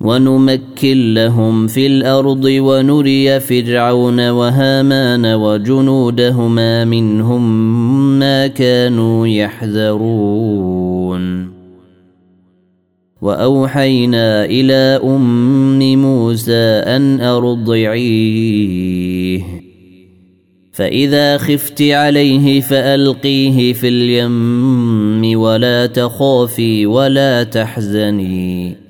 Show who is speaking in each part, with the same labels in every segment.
Speaker 1: ونمكن لهم في الأرض ونري فرعون وهامان وجنودهما منهم ما كانوا يحذرون. وأوحينا إلى أم موسى أن أرضعيه. فإذا خفت عليه فألقيه في اليم ولا تخافي ولا تحزني.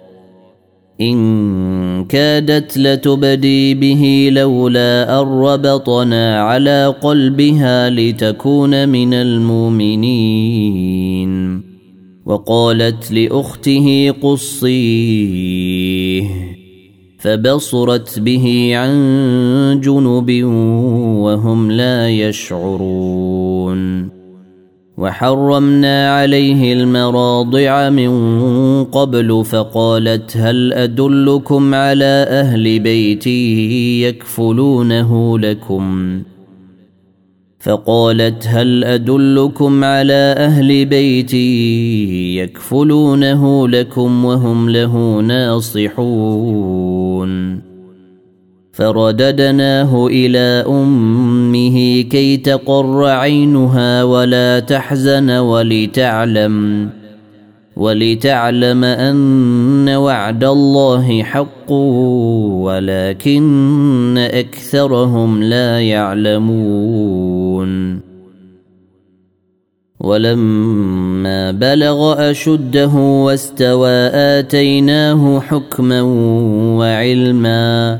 Speaker 1: إن كادت لتبدي به لولا أن ربطنا على قلبها لتكون من المؤمنين. وقالت لأخته قصيه فبصرت به عن جنب وهم لا يشعرون. وحرمنا عليه المراضع من قبل فقالت هل أدلكم على أهل بيتي يكفلونه لكم؟ فقالت هل أدلكم على أهل بيتي يكفلونه لكم وهم له ناصحون؟ فرددناه إلى أمه كي تقر عينها ولا تحزن ولتعلم ولتعلم أن وعد الله حق ولكن أكثرهم لا يعلمون. ولما بلغ أشده واستوى آتيناه حكما وعلما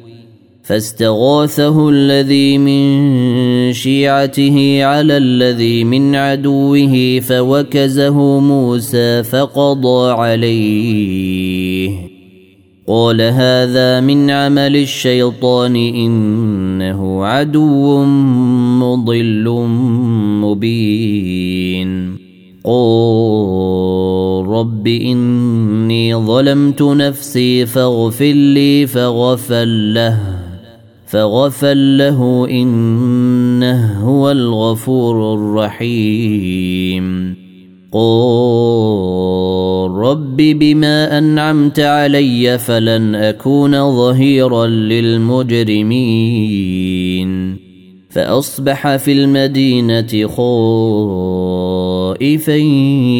Speaker 1: فاستغاثه الذي من شيعته على الذي من عدوه فوكزه موسى فقضى عليه. قال هذا من عمل الشيطان إنه عدو مضل مبين. قل رب إني ظلمت نفسي فاغفر لي فغفر له. فغفر له إنه هو الغفور الرحيم. قل رب بما أنعمت علي فلن أكون ظهيرا للمجرمين. فأصبح في المدينة خائفا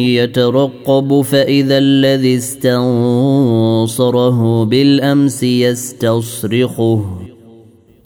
Speaker 1: يترقب فإذا الذي استنصره بالأمس يستصرخه.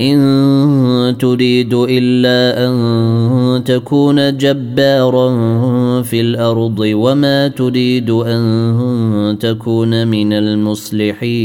Speaker 1: إن تريد إلا أن تكون جبارا في الأرض وما تريد أن تكون من المصلحين.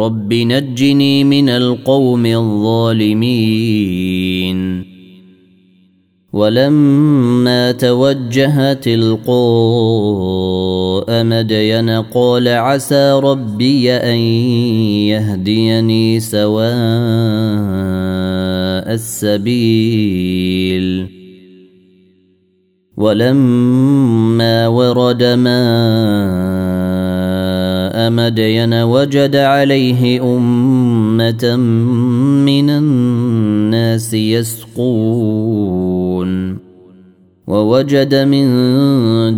Speaker 1: رب نجني من القوم الظالمين. ولما توجه تلقاء مدين قال عسى ربي ان يهديني سواء السبيل. ولما ورد ماء مدين وجد عليه أمة من الناس يسقون. ووجد من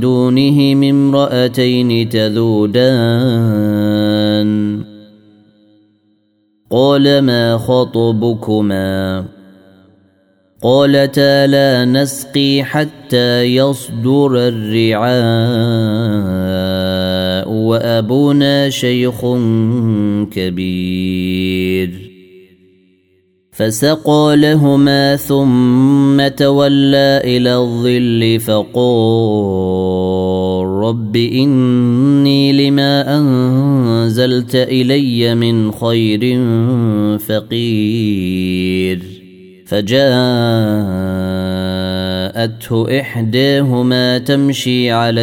Speaker 1: دونهم امرأتين تذودان. قال ما خطبكما؟ قالتا لا نسقي حتى يصدر الرعاء وأبونا شيخ كبير. فسقى لهما ثم تولى إلى الظل فقال رب إني لما أنزلت إلي من خير فقير. فجاءته إحداهما تمشي على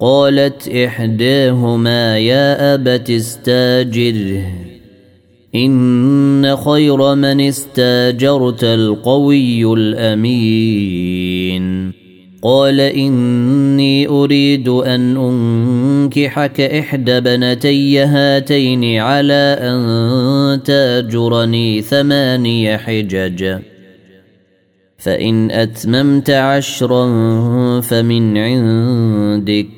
Speaker 1: قالت إحداهما يا أبت استاجره إن خير من استاجرت القوي الأمين. قال إني أريد أن أنكحك إحدى بنتي هاتين على أن تاجرني ثماني حجج. فإن أتممت عشرا فمن عندك.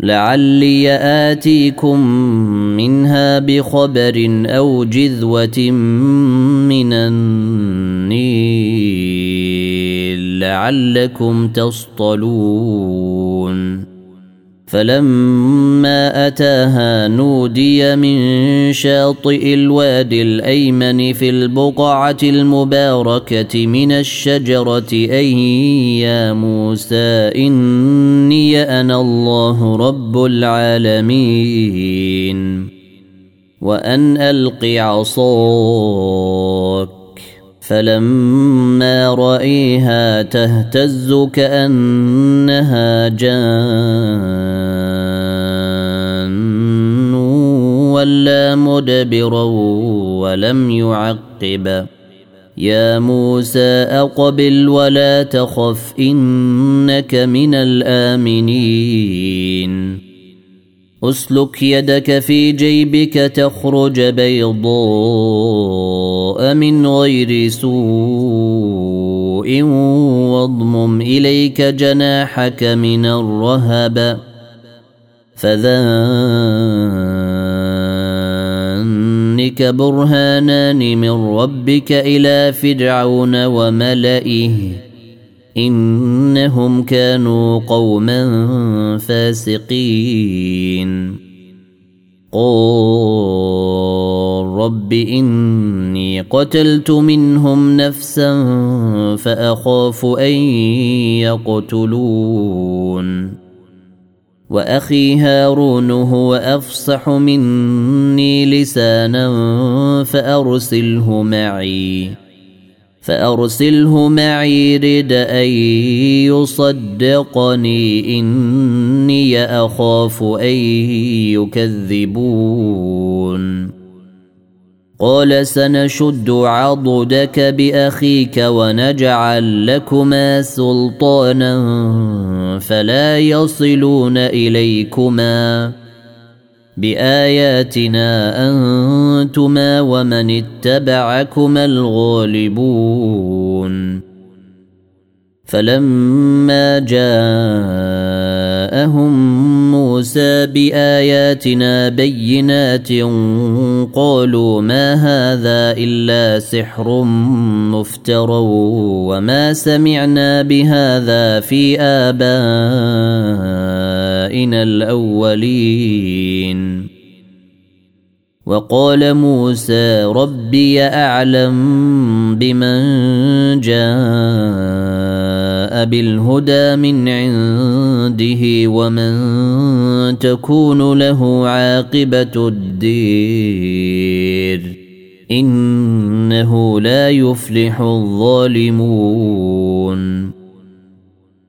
Speaker 1: لعلي آتيكم منها بخبر أو جذوة من النيل لعلكم تصطلون فلما أتاها نودي من شاطئ الوادي الأيمن في البقعة المباركة من الشجرة أي يا موسى إني أنا الله رب العالمين. وأن الق عصاك. فلما رأيها تهتز كأنها جان ولا مدبرا ولم يعقب. يا موسى أقبل ولا تخف إنك من الآمنين. أسلك يدك في جيبك تخرج من غير سوء واضمم إليك جناحك من الرهب فذانك برهانان من ربك إلى فرعون وملئه إنهم كانوا قوما فاسقين. قال رب إني قتلت منهم نفسا فأخاف أن يقتلون. وأخي هارون هو أفصح مني لسانا فأرسله معي. فأرسله معي رد أن يصدقني إني أخاف أن يكذبون. قال سنشد عضدك بأخيك ونجعل لكما سلطانا فلا يصلون إليكما. بآياتنا أنتما ومن اتبعكما الغالبون. فلما جاءهم موسى بآياتنا بينات قالوا ما هذا إلا سحر مفترى وما سمعنا بهذا في ابائنا الأولين. وقال موسى ربي أعلم بمن جاء بالهدى من عنده ومن تكون له عاقبة الدير. إنه لا يفلح الظالمون.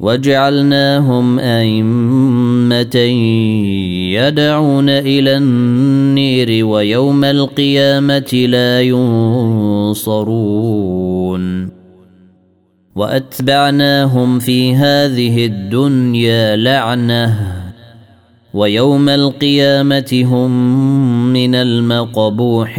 Speaker 1: وجعلناهم أئمة يدعون إلى النير ويوم القيامة لا ينصرون. وأتبعناهم في هذه الدنيا لعنة ويوم القيامة هم من المقبوحين.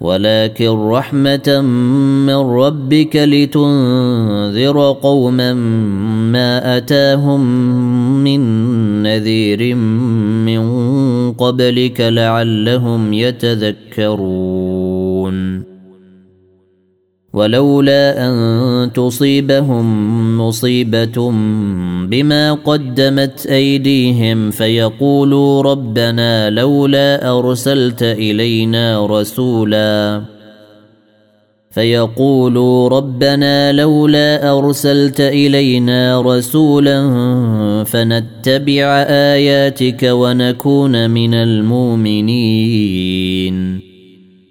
Speaker 1: ولكن رحمة من ربك لتنذر قوما ما أتاهم من نذير من قبلك لعلهم يتذكرون. ولولا أن تصيبهم مصيبة بما قدمت أيديهم فيقولوا ربنا لولا أرسلت إلينا رسولا. فيقولوا ربنا لولا أرسلت إلينا رسولا فنتبع آياتك ونكون من المؤمنين.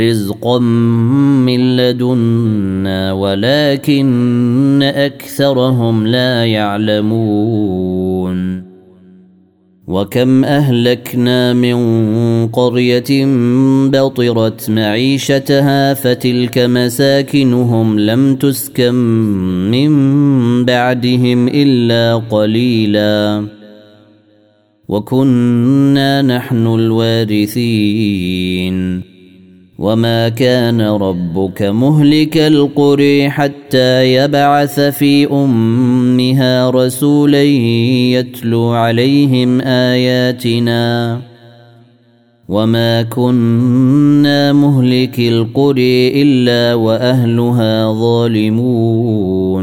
Speaker 1: رزقا من لدنا ولكن اكثرهم لا يعلمون وكم اهلكنا من قريه بطرت معيشتها فتلك مساكنهم لم تسكن من بعدهم الا قليلا وكنا نحن الوارثين وما كان ربك مهلك القري حتى يبعث في امها رسولا يتلو عليهم اياتنا وما كنا مهلك القري الا واهلها ظالمون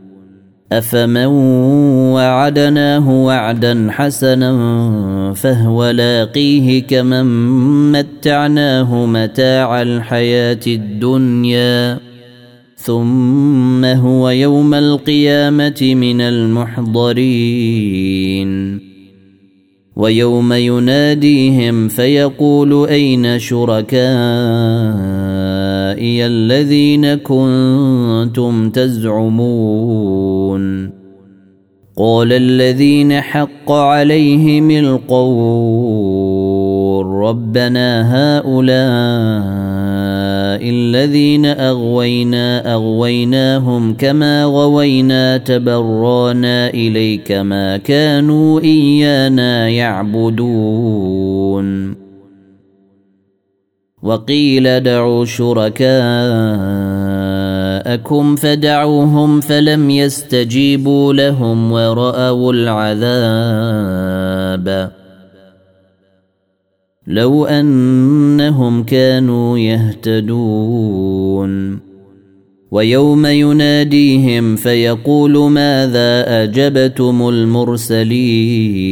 Speaker 1: أفمن وعدناه وعدا حسنا فهو لاقيه كمن متعناه متاع الحياة الدنيا. ثم هو يوم القيامة من المحضرين. ويوم يناديهم فيقول أين شركائي الذين كنتم تزعمون قال الذين حق عليهم القول ربنا هؤلاء الذين أغوينا أغويناهم كما غوينا تبرانا إليك ما كانوا إيانا يعبدون وقيل دعوا شركاءكم فدعوهم فلم يستجيبوا لهم ورأوا العذاب. لو أنهم كانوا يهتدون. ويوم يناديهم فيقول ماذا أجبتم المرسلين؟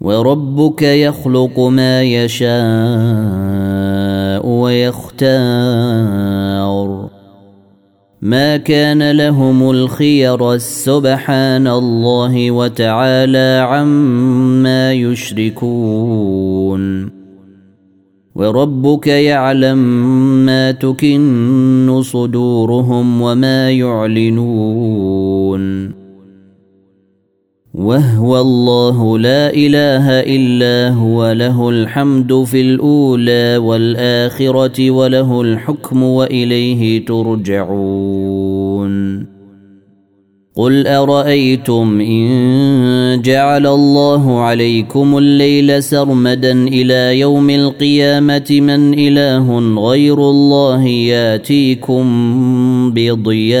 Speaker 1: وربك يخلق ما يشاء ويختار. ما كان لهم الخير سبحان الله وتعالى عما يشركون. وربك يعلم ما تكن صدورهم وما يعلنون. وهو الله لا اله الا هو له الحمد في الاولى والاخره وله الحكم واليه ترجعون. قل ارايتم ان جعل الله عليكم الليل سرمدا إلى يوم القيامه من اله غير الله ياتيكم بضياء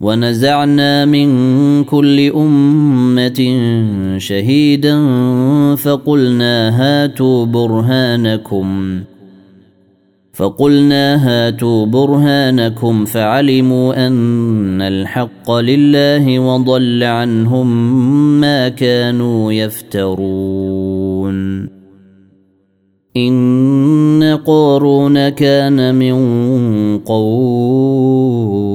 Speaker 1: ونزعنا من كل أمة شهيدا فقلنا هاتوا برهانكم. فقلنا هاتوا برهانكم فعلموا أن الحق لله وضل عنهم ما كانوا يفترون. إن قارون كان من قوم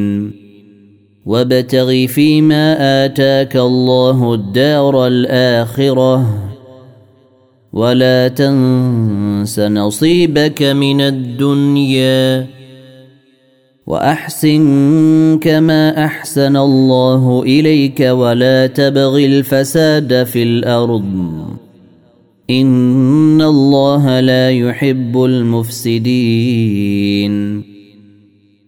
Speaker 1: وابتغ فيما آتاك الله الدار الآخرة ولا تنس نصيبك من الدنيا وأحسن كما أحسن الله إليك ولا تبغ الفساد في الأرض. إن الله لا يحب المفسدين.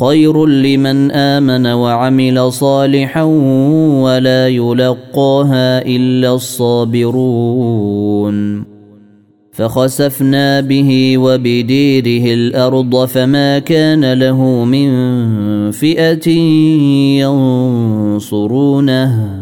Speaker 1: خير لمن آمن وعمل صالحا ولا يلقاها إلا الصابرون. فخسفنا به وبديره الأرض فما كان له من فئة ينصرونه.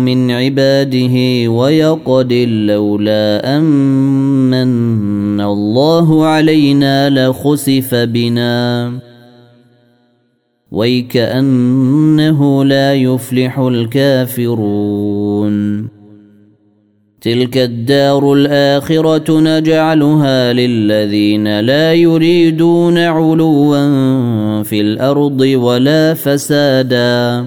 Speaker 1: من عباده ويقدر لولا أمن الله علينا لخسف بنا. ويكأنه لا يفلح الكافرون. تلك الدار الآخرة نجعلها للذين لا يريدون علوا في الأرض ولا فسادا.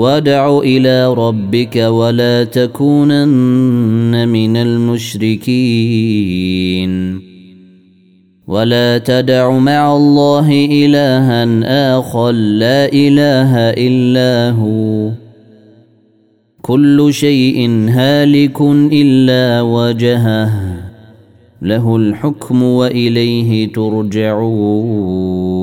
Speaker 1: وادع إلى ربك ولا تكونن من المشركين. ولا تدع مع الله إلها آخر لا إله إلا هو. كل شيء هالك إلا وجهه. له الحكم وإليه ترجعون.